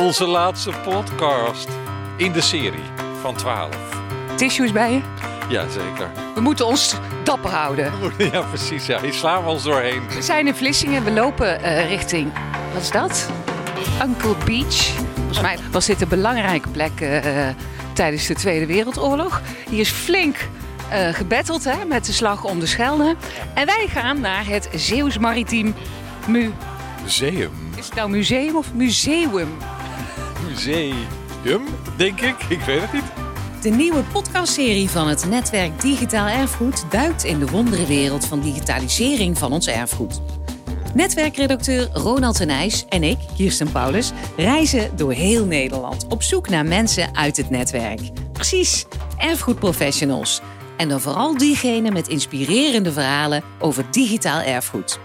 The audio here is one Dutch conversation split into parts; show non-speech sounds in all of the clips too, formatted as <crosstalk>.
Onze laatste podcast in de serie van 12. Tissues bij je? Ja, zeker. We moeten ons dapper houden. Ja, precies. Ja, hier slaan we ons doorheen. We zijn in Vlissingen. We lopen eh, richting... Wat is dat? Uncle Beach. Volgens mij was dit een belangrijke plek eh, tijdens de Tweede Wereldoorlog. Hier is flink uh, gebetteld hè, met de slag om de Schelde. En wij gaan naar het Zeeuws Maritiem Mu... Museum. Is het nou museum of museum? Museum, denk ik. Ik weet het niet. De nieuwe podcastserie van het netwerk Digitaal Erfgoed duikt in de wonderenwereld van digitalisering van ons erfgoed. Netwerkredacteur Ronald Tenijs en ik, Kirsten Paulus, reizen door heel Nederland op zoek naar mensen uit het netwerk. Precies, erfgoedprofessionals. En dan vooral diegenen met inspirerende verhalen over digitaal erfgoed.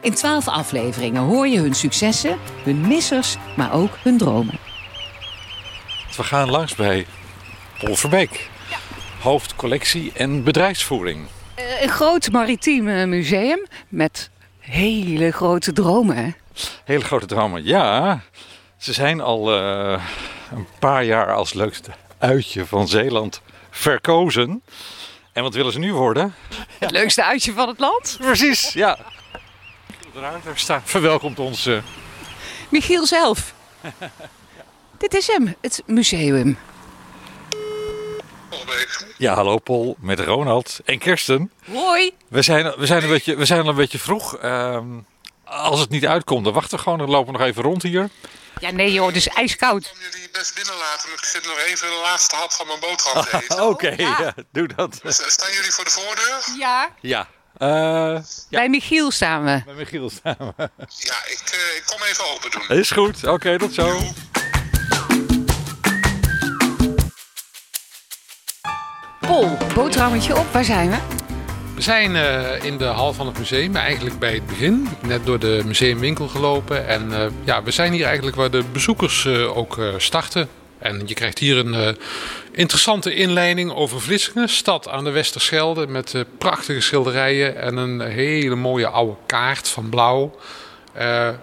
In twaalf afleveringen hoor je hun successen, hun missers, maar ook hun dromen. We gaan langs bij Paul Verbeek. Hoofdcollectie en bedrijfsvoering. Uh, een groot maritiem eh, museum met hele grote dromen. Hele grote dromen, ja. Ze zijn al uh, een paar jaar als leukste uitje van Zeeland verkozen. En wat willen ze nu worden? Het leukste uitje van het land? Precies, ja. Staat, verwelkomt ons. Uh... Michiel zelf. <laughs> Dit is hem, het museum. Ja, hallo Paul, met Ronald en Kirsten. Hoi. We zijn, we zijn, een, beetje, we zijn al een beetje vroeg. Um, als het niet uitkomt, dan wachten we gewoon. Dan lopen we nog even rond hier. Ja, nee joh, het is ijskoud. Ik kan jullie best binnenlaten. Ik zit nog even de laatste hap van mijn boterham te <laughs> eten. Oké, okay, ja. ja. doe dat. Staan jullie voor de voordeur? Ja. Ja. Uh, ja. Bij Michiel staan we. Bij Michiel staan we. Ja, ik, uh, ik kom even open doen. Is goed. Oké, okay, tot zo. Pol, boterhammetje op. Waar zijn we? We zijn uh, in de hal van het museum, eigenlijk bij het begin. Net door de museumwinkel gelopen. En uh, ja, we zijn hier eigenlijk waar de bezoekers uh, ook starten. En je krijgt hier een interessante inleiding over Vlissingen, stad aan de Westerschelde. Met prachtige schilderijen en een hele mooie oude kaart van blauw.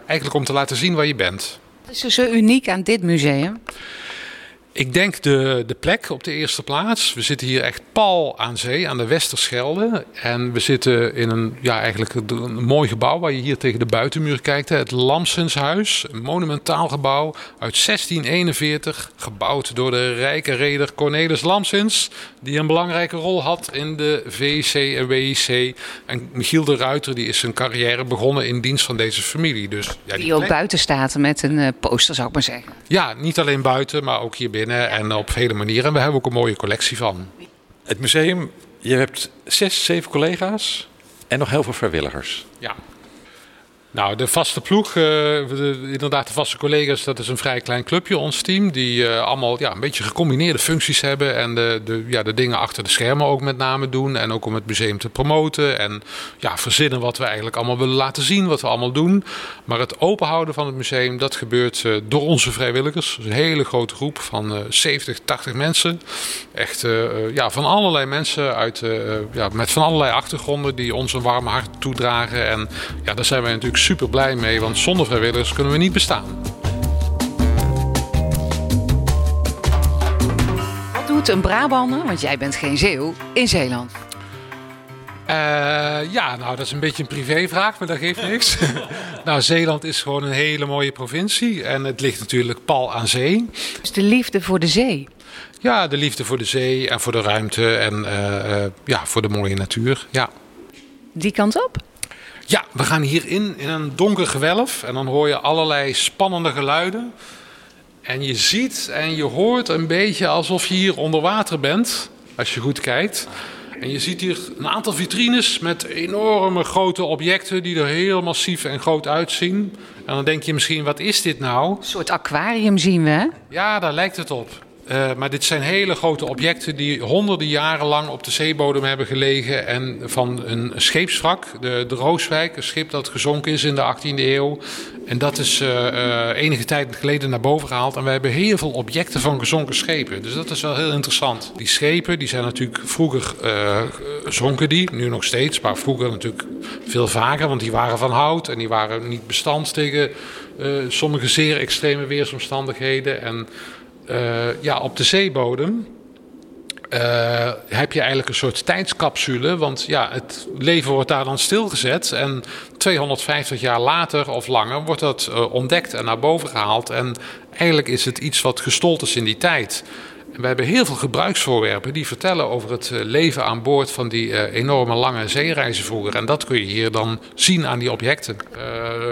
eigenlijk om te laten zien waar je bent. Wat is er zo uniek aan dit museum? Ik denk de, de plek op de eerste plaats. We zitten hier echt pal aan zee, aan de Westerschelde. En we zitten in een, ja, eigenlijk een mooi gebouw waar je hier tegen de buitenmuur kijkt. Het Lamsenshuis, een monumentaal gebouw uit 1641. Gebouwd door de rijke reder Cornelis Lamsens. Die een belangrijke rol had in de VC en WIC. En Michiel de Ruiter die is zijn carrière begonnen in dienst van deze familie. Dus, ja, die, die ook buiten staat met een uh, poster zou ik maar zeggen. Ja, niet alleen buiten, maar ook hier binnen en op vele manieren. En we hebben ook een mooie collectie van. Het museum, je hebt zes, zeven collega's en nog heel veel vrijwilligers. Ja. Nou, de vaste ploeg, de, inderdaad de vaste collega's, dat is een vrij klein clubje, ons team. Die uh, allemaal ja, een beetje gecombineerde functies hebben. En de, de, ja, de dingen achter de schermen ook met name doen. En ook om het museum te promoten. En ja, verzinnen wat we eigenlijk allemaal willen laten zien, wat we allemaal doen. Maar het openhouden van het museum, dat gebeurt uh, door onze vrijwilligers. Een hele grote groep van 70, 80 mensen. Echt ja, van allerlei mensen uit, ja, met van allerlei achtergronden die ons een warm hart toedragen. En ja, daar zijn wij natuurlijk super blij mee, want zonder vrijwilligers kunnen we niet bestaan. Wat doet een Brabander, want jij bent geen Zeeuw, in Zeeland? Uh, ja, nou dat is een beetje een privévraag, maar dat geeft <laughs> niks. <laughs> nou, Zeeland is gewoon een hele mooie provincie en het ligt natuurlijk pal aan zee. Dus de liefde voor de zee? Ja, de liefde voor de zee en voor de ruimte en uh, uh, ja, voor de mooie natuur, ja. Die kant op? Ja, we gaan hierin in een donker gewelf en dan hoor je allerlei spannende geluiden. En je ziet en je hoort een beetje alsof je hier onder water bent, als je goed kijkt. En je ziet hier een aantal vitrines met enorme grote objecten die er heel massief en groot uitzien. En dan denk je misschien, wat is dit nou? Een soort aquarium zien we, hè? Ja, daar lijkt het op. Uh, maar dit zijn hele grote objecten die honderden jaren lang op de zeebodem hebben gelegen. En van een scheepswrak, de, de Rooswijk, een schip dat gezonken is in de 18e eeuw. En dat is uh, uh, enige tijd geleden naar boven gehaald. En we hebben heel veel objecten van gezonken schepen. Dus dat is wel heel interessant. Die schepen die zijn natuurlijk vroeger zonken die, nu nog steeds. Maar vroeger natuurlijk veel vaker, want die waren van hout. En die waren niet bestand tegen sommige zeer extreme weersomstandigheden. En ja, op de zeebodem uh, heb je eigenlijk een soort tijdscapsule. Want ja, het leven wordt daar dan stilgezet. En 250 jaar later of langer wordt dat uh, ontdekt en naar boven gehaald. En eigenlijk is het iets wat gestold is in die tijd we hebben heel veel gebruiksvoorwerpen die vertellen over het eh, leven aan boord van die uh, enorme lange zeereizen vroeger. En dat kun je hier dan zien aan die objecten. Uh,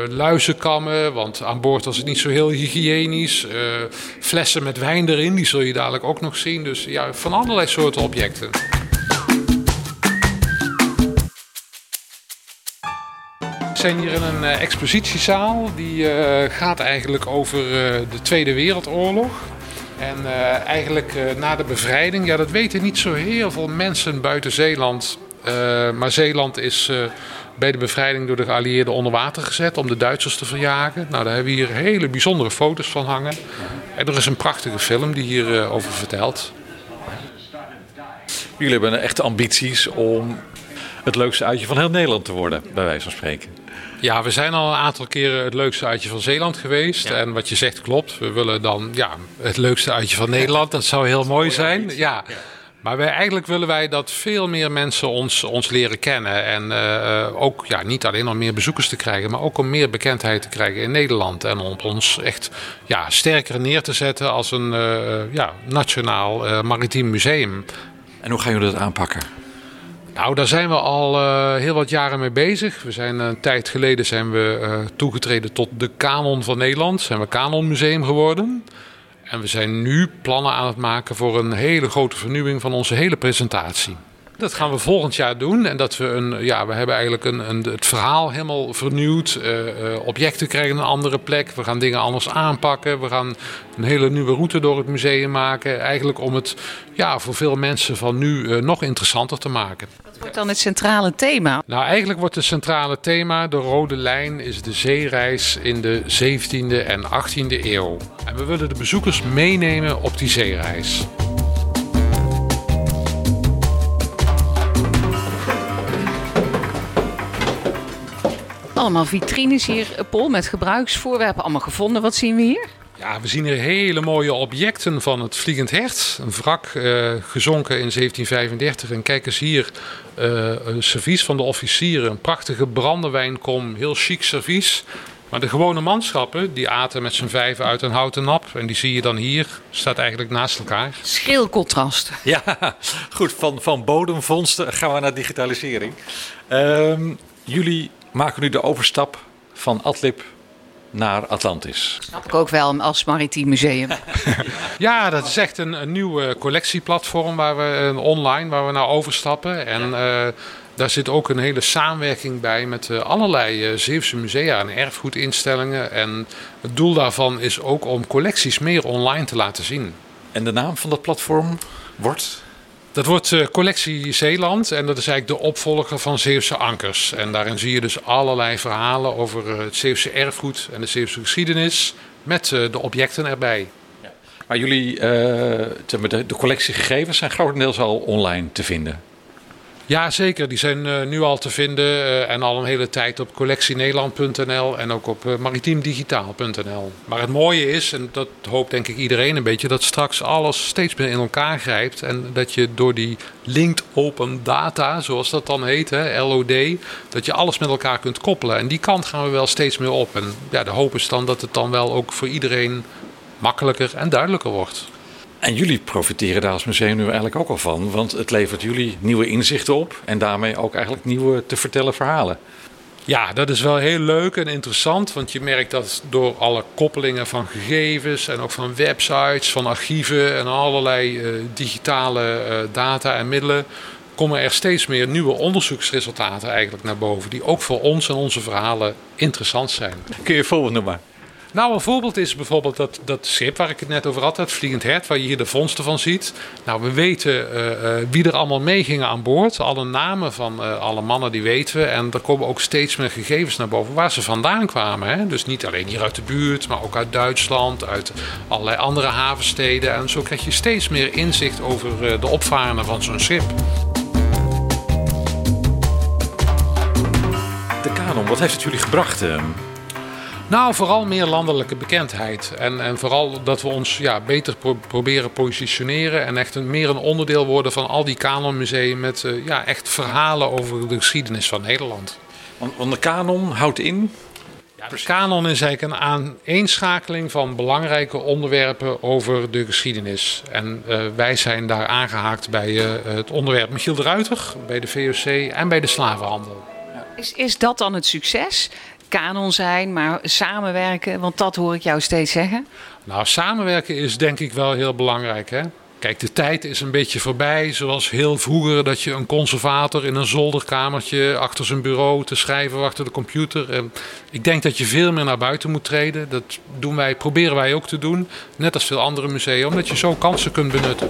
luizenkammen, want aan boord was het niet zo heel hygiënisch. Flessen met wijn erin, die zul je dadelijk ook nog zien. Dus ja, van allerlei soorten objecten. We zijn hier in een expositiezaal. Die gaat eigenlijk over de Tweede Wereldoorlog. En uh, eigenlijk uh, na de bevrijding, ja, dat weten niet zo heel veel mensen buiten Zeeland. Uh, maar Zeeland is bij de bevrijding door de geallieerden onder water gezet om de Duitsers te verjagen. Nou, daar hebben we hier hele bijzondere foto's van hangen. En er is een prachtige film die hierover over vertelt. Jullie hebben echte ambities om het leukste uitje van heel Nederland te worden, bij wijze van spreken. Ja, we zijn al een aantal keren het leukste uitje van Zeeland geweest. En wat je zegt klopt. We willen dan ja, het leukste uitje van Nederland. Dat zou heel mooi zijn. Ja. Maar wij, eigenlijk willen wij dat veel meer mensen ons, ons leren kennen. En uh, ook ja, niet alleen om meer bezoekers te krijgen, maar ook om meer bekendheid te krijgen in Nederland. En om ons echt ja, sterker neer te zetten als een uh, ja, nationaal uh, maritiem museum. En hoe gaan jullie dat aanpakken? Nou, daar zijn we al uh, heel wat jaren mee bezig. We zijn een tijd geleden zijn we uh, toegetreden tot de Kanon van Nederland. Zijn we Kanonmuseum geworden. En we zijn nu plannen aan het maken voor een hele grote vernieuwing van onze hele presentatie. Dat gaan we volgend jaar doen. En dat we een, ja, we hebben eigenlijk een, een het verhaal helemaal vernieuwd. Uh, uh, objecten krijgen een andere plek. We gaan dingen anders aanpakken. We gaan een hele nieuwe route door het museum maken. Eigenlijk om het ja, voor veel mensen van nu uh, nog interessanter te maken. Wat wordt dan het centrale thema? Nou, eigenlijk wordt het centrale thema, de rode lijn, is de zeereis in de 17e en 18e eeuw. En we willen de bezoekers meenemen op die zeereis. Allemaal vitrines hier, Paul, met gebruiksvoorwerpen allemaal gevonden. Wat zien we hier? Ja, we zien hier hele mooie objecten van het Vliegend Hert. Een wrak uh, gezonken in 1735. En kijk eens hier, uh, een servies van de officieren. Een prachtige brandewijnkom, heel chic servies. Maar de gewone manschappen, die aten met z'n vijven uit een houten nap. En die zie je dan hier, staat eigenlijk naast elkaar. Schil contrast. Ja, <laughs> goed. Van, van bodemvondsten gaan we naar digitalisering. Um, jullie maken nu de overstap van Adlib naar Atlantis. Snap ik ook wel als maritiem museum. <laughs> ja, dat is echt een, een nieuw collectieplatform waar we een online waar we naar overstappen. En uh, daar zit ook een hele samenwerking bij met uh, allerlei uh, Zeeuwse musea en erfgoedinstellingen. En het doel daarvan is ook om collecties meer online te laten zien. En de naam van dat platform wordt? Dat wordt uh, Collectie Zeeland en dat is eigenlijk de opvolger van Zeeuwse Ankers. En daarin zie je dus allerlei verhalen over uh, het Zeeuwse erfgoed en de Zeeuwse geschiedenis met uh, de objecten erbij. Maar jullie, de collectiegegevens zijn grotendeels al online te vinden? Ja, zeker. Die zijn uh, nu al te vinden uh, en al een hele tijd op collectienederland.nl en ook op uh, maritiemdigitaal.nl. Maar het mooie is, en dat hoopt denk ik iedereen een beetje, dat straks alles steeds meer in elkaar grijpt. En dat je door die linked open data, zoals dat dan heet, hè, LOD, dat je alles met elkaar kunt koppelen. En die kant gaan we wel steeds meer op. En ja, de hoop is dan dat het dan wel ook voor iedereen makkelijker en duidelijker wordt. En jullie profiteren daar als museum nu eigenlijk ook al van, want het levert jullie nieuwe inzichten op en daarmee ook eigenlijk nieuwe te vertellen verhalen. Ja, dat is wel heel leuk en interessant, want je merkt dat door alle koppelingen van gegevens en ook van websites, van archieven en allerlei uh, digitale uh, data en middelen, komen er steeds meer nieuwe onderzoeksresultaten eigenlijk naar boven, die ook voor ons en onze verhalen interessant zijn. Kun je een voorbeeld noemen? Nou, een voorbeeld is bijvoorbeeld dat, dat schip waar ik het net over had, het Vliegend Hert, waar je hier de vondsten van ziet. Nou, we weten uh, uh, wie er allemaal meegingen aan boord. Alle namen van uh, alle mannen die weten we. En er komen ook steeds meer gegevens naar boven waar ze vandaan kwamen. Hè? Dus niet alleen hier uit de buurt, maar ook uit Duitsland, uit allerlei andere havensteden. En zo krijg je steeds meer inzicht over de opvarenden van zo'n schip. De kanon, wat heeft het jullie gebracht? Nou, vooral meer landelijke bekendheid. En, en vooral dat we ons ja, beter proberen positioneren. En echt een, meer een onderdeel worden van al die kanonmusea. Met uh, ja, echt verhalen over de geschiedenis van Nederland. Want, want de kanon houdt in? Ja, de kanon is eigenlijk een aaneenschakeling van belangrijke onderwerpen over de geschiedenis. En uh, wij zijn daar aangehaakt bij uh, het onderwerp Michiel de Ruiter, bij de VOC en bij de slavenhandel. Is, is dat dan het succes? Kanon zijn, maar samenwerken? Want dat hoor ik jou steeds zeggen. Nou, samenwerken is denk ik wel heel belangrijk. Hè? Kijk, de tijd is een beetje voorbij. Zoals heel vroeger dat je een conservator in een zolderkamertje achter zijn bureau te schrijven achter de computer. En ik denk dat je veel meer naar buiten moet treden. Dat doen wij, proberen wij ook te doen. Net als veel andere musea, omdat je zo kansen kunt benutten.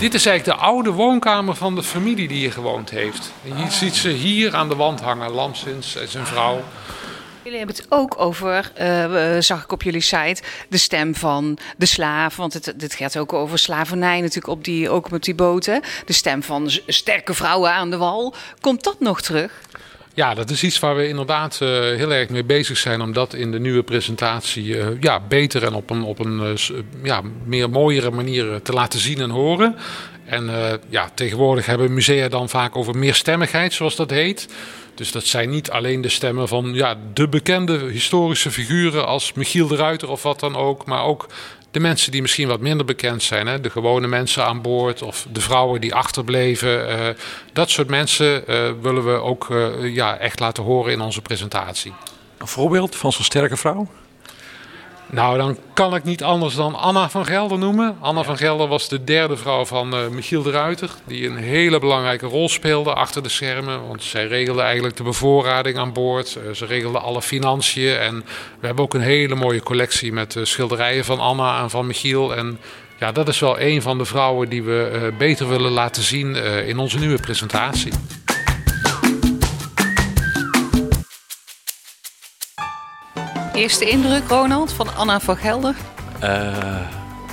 Dit is eigenlijk de oude woonkamer van de familie die hier gewoond heeft. En je ziet ze hier aan de wand hangen, Lamsins en zijn vrouw. Jullie hebben het ook over, uh, zag ik op jullie site, de stem van de slaaf. Want het, dit gaat ook over slavernij natuurlijk, op die, ook met die boten. De stem van sterke vrouwen aan de wal. Komt dat nog terug? Ja, dat is iets waar we inderdaad uh, heel erg mee bezig zijn om dat in de nieuwe presentatie uh, ja, beter en op een, op een uh, ja, meer mooiere manier te laten zien en horen. En ja, tegenwoordig hebben musea dan vaak over meerstemmigheid, zoals dat heet. Dus dat zijn niet alleen de stemmen van ja, de bekende historische figuren als Michiel de Ruiter of wat dan ook, maar ook de mensen die misschien wat minder bekend zijn, hè, de gewone mensen aan boord of de vrouwen die achterbleven. Uh, dat soort mensen uh, willen we ook uh, ja, echt laten horen in onze presentatie. Een voorbeeld van zo'n sterke vrouw? Nou, dan kan ik niet anders dan Anna van Gelder noemen. Anna van Gelder was de derde vrouw van uh, Michiel de Ruiter. Die een hele belangrijke rol speelde achter de schermen. Want zij regelde eigenlijk de bevoorrading aan boord. Uh, ze regelde alle financiën. En we hebben ook een hele mooie collectie met uh, schilderijen van Anna en van Michiel. En ja, dat is wel een van de vrouwen die we beter willen laten zien in onze nieuwe presentatie. Eerste indruk, Ronald, van Anna van Gelder? Uh,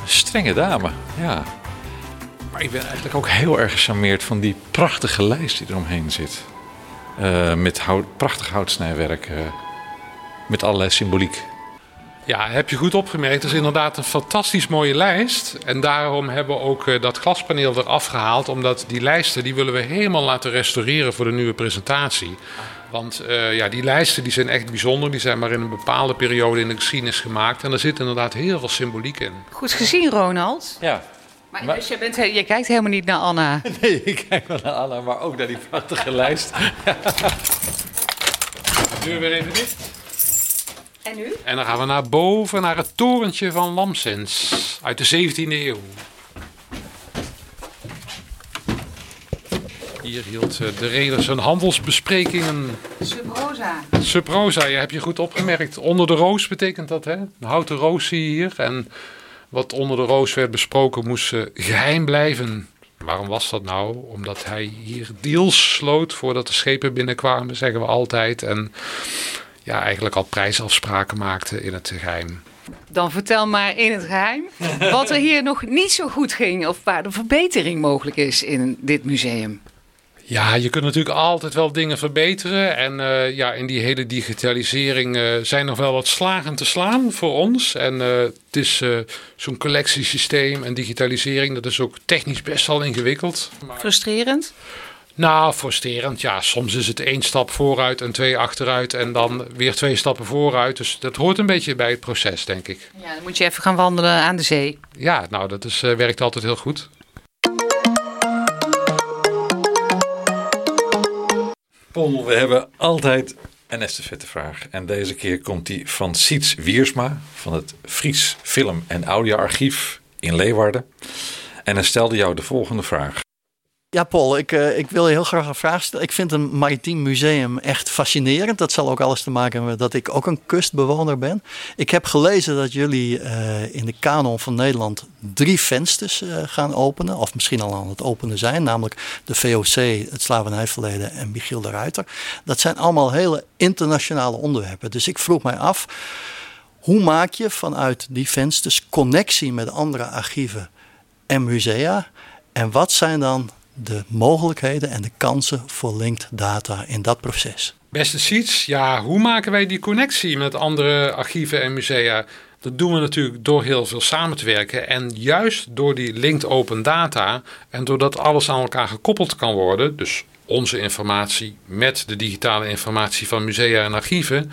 strenge dame, ja. Maar ik ben eigenlijk ook heel erg gecharmeerd van die prachtige lijst die eromheen zit. Uh, met hout, prachtig houtsnijwerk, uh, met allerlei symboliek. Ja, heb je goed opgemerkt. Het is inderdaad een fantastisch mooie lijst. En daarom hebben we ook dat glaspaneel eraf gehaald. Omdat die lijsten die willen we helemaal laten restaureren voor de nieuwe presentatie. Want uh, ja, die lijsten die zijn echt bijzonder. Die zijn maar in een bepaalde periode in de geschiedenis gemaakt. En er zit inderdaad heel veel symboliek in. Goed gezien, Ronald. Ja. Maar, maar dus je, bent, je kijkt helemaal niet naar Anna. <laughs> Nee, ik kijk wel naar Anna, maar ook naar die prachtige lijst. <laughs> Deur weer even dicht. En nu? En dan gaan we naar boven, naar het torentje van Lamsens. Uit de 17e eeuw. Hier hield eh, de reder zijn handelsbesprekingen. Subrosa. Subrosa, je heb je goed opgemerkt. Onder de roos betekent dat, hè? Een houten roos zie je hier. En wat onder de roos werd besproken moest geheim blijven. Waarom was dat nou? Omdat hij hier deals sloot voordat de schepen binnenkwamen, zeggen we altijd. En ja, eigenlijk al prijsafspraken maakte in het geheim. Dan vertel maar in het geheim <laughs> wat er hier nog niet zo goed ging of waar de verbetering mogelijk is in dit museum. Ja, je kunt natuurlijk altijd wel dingen verbeteren. En uh, ja, in die hele digitalisering uh, zijn nog wel wat slagen te slaan voor ons. En uh, het is zo'n collectiesysteem en digitalisering, dat is ook technisch best wel ingewikkeld. Maar... Frustrerend? Nou, frustrerend. Ja, soms is het één stap vooruit en twee achteruit en dan weer twee stappen vooruit. Dus dat hoort een beetje bij het proces, denk ik. Ja, dan moet je even gaan wandelen aan de zee. Ja, nou, dat is, werkt altijd heel goed. We hebben altijd een vraag. En deze keer komt die van Siets Wiersma van het Fries Film- en Audioarchief in Leeuwarden. En hij stelde jou de volgende vraag. Ja, Paul, ik, uh, ik wil je heel graag een vraag stellen. Ik vind een maritiem museum echt fascinerend. Dat zal ook alles te maken hebben dat ik ook een kustbewoner ben. Ik heb gelezen dat jullie uh, in de kanon van Nederland drie vensters uh, gaan openen. Of misschien al aan het openen zijn. Namelijk de VOC, het slavernijverleden en Michiel de Ruiter. Dat zijn allemaal hele internationale onderwerpen. Dus ik vroeg mij af, hoe maak je vanuit die vensters connectie met andere archieven en musea? En wat zijn dan de mogelijkheden en de kansen voor linked data in dat proces? Beste Siets, ja, hoe maken wij die connectie met andere archieven en musea? Dat doen we natuurlijk door heel veel samen te werken. En juist door die linked open data en doordat alles aan elkaar gekoppeld kan worden, dus onze informatie met de digitale informatie van musea en archieven,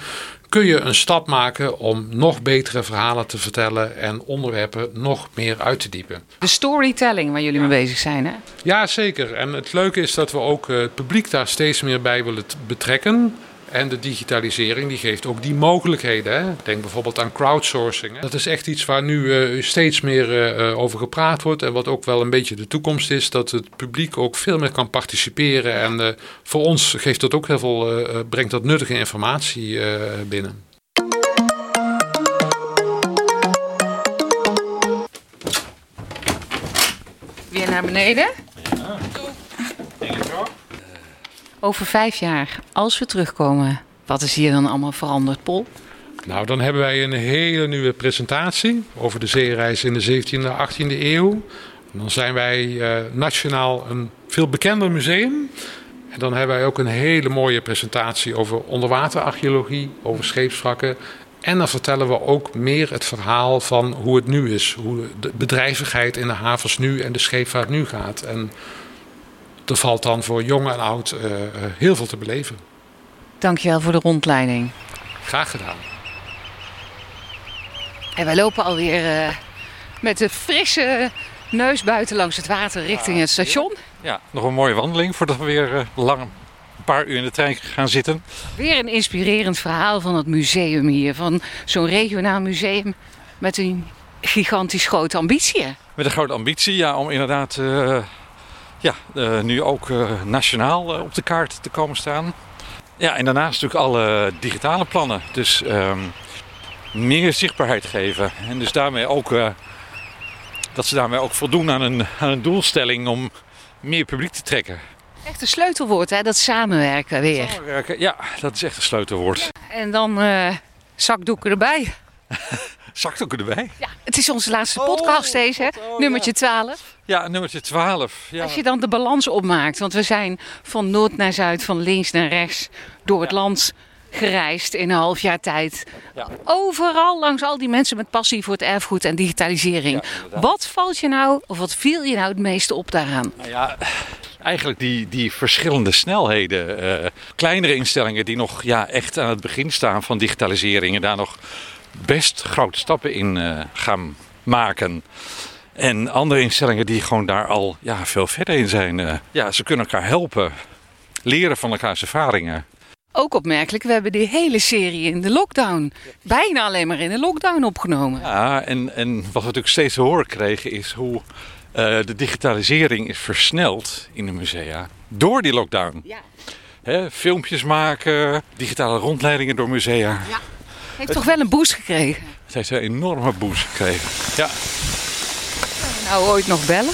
kun je een stap maken om nog betere verhalen te vertellen en onderwerpen nog meer uit te diepen. De storytelling waar jullie mee bezig zijn, hè? Ja, zeker. En het leuke is dat we ook eh, het publiek daar steeds meer bij willen betrekken. En de digitalisering die geeft ook die mogelijkheden. Hè? Denk bijvoorbeeld aan crowdsourcing. Hè? Dat is echt iets waar nu uh, steeds meer uh, over gepraat wordt. En wat ook wel een beetje de toekomst is. Dat het publiek ook veel meer kan participeren. En uh, voor ons geeft dat ook heel veel, brengt dat nuttige informatie binnen. Weer naar beneden. Ja. Over vijf jaar, als we terugkomen, wat is hier dan allemaal veranderd, Pol? Nou, dan hebben wij een hele nieuwe presentatie over de zeereis in de 17e en 18e eeuw. dan zijn wij uh, nationaal een veel bekender museum. En dan hebben wij ook een hele mooie presentatie over onderwaterarcheologie, over scheepswrakken. En dan vertellen we ook meer het verhaal van hoe het nu is. Hoe de bedrijvigheid in de havens nu en de scheepvaart nu gaat. En er valt dan voor jong en oud uh, heel veel te beleven. Dankjewel voor de rondleiding. Graag gedaan. En wij lopen alweer uh, met de frisse neus buiten langs het water richting het station. Ja, nog een mooie wandeling voordat we weer uh, lang een paar uur in de trein gaan zitten. Weer een inspirerend verhaal van het museum hier. Van zo'n regionaal museum met een gigantisch grote ambitie. Met een grote ambitie, ja, om inderdaad ja, uh, nu ook uh, nationaal uh, op de kaart te komen staan. Ja, en daarnaast natuurlijk alle digitale plannen. Dus um, meer zichtbaarheid geven. En dus daarmee ook dat ze daarmee ook voldoen aan een, aan een doelstelling om meer publiek te trekken. Echt een sleutelwoord, hè? Dat samenwerken weer. Samenwerken, ja, dat is echt een sleutelwoord. Ja, en dan zakdoeken erbij. <laughs> zakdoeken erbij? Ja, het is onze laatste podcast oh, deze, oh, nummertje 12. Ja, nummertje 12. Ja. Als je dan de balans opmaakt, want we zijn van noord naar zuid, van links naar rechts, door het land gereisd in een half jaar tijd. Ja. Overal langs al die mensen met passie voor het erfgoed en digitalisering. wat valt je nou, of wat viel je nou het meeste op daaraan? Nou ja, eigenlijk die, die verschillende snelheden. Uh, kleinere instellingen die nog ja, echt aan het begin staan van digitalisering en daar nog best grote stappen in uh, gaan maken. En andere instellingen die gewoon daar al ja, veel verder in zijn. Uh, ja, ze kunnen elkaar helpen. Leren van elkaars ervaringen. Ook opmerkelijk, we hebben die hele serie in de lockdown. Bijna alleen maar in de lockdown opgenomen. Ja, en, en wat we natuurlijk steeds te horen kregen is hoe uh, de digitalisering is versneld in de musea. Door die lockdown. Ja. He, filmpjes maken, digitale rondleidingen door musea. Ja. Heeft toch wel een boost gekregen? Het heeft een enorme boost gekregen. Ja. Ooit nog bellen?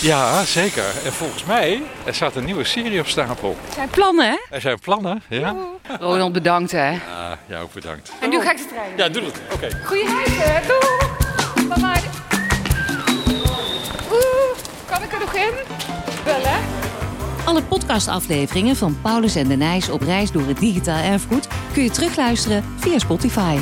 Ja, zeker. En volgens mij, er staat een nieuwe serie op stapel. Er zijn plannen, hè? Er zijn plannen, ja. Ronald, bedankt, hè? Ja, ja ook bedankt. En nu ga ik de trein. Ja, doe het. Oké. Okay. Goeie reis, hè? Doei! Oeh, kan ik er nog in? Bellen? Alle podcastafleveringen van Paulus en de Nijs op reis door het digitaal erfgoed kun je terugluisteren via Spotify.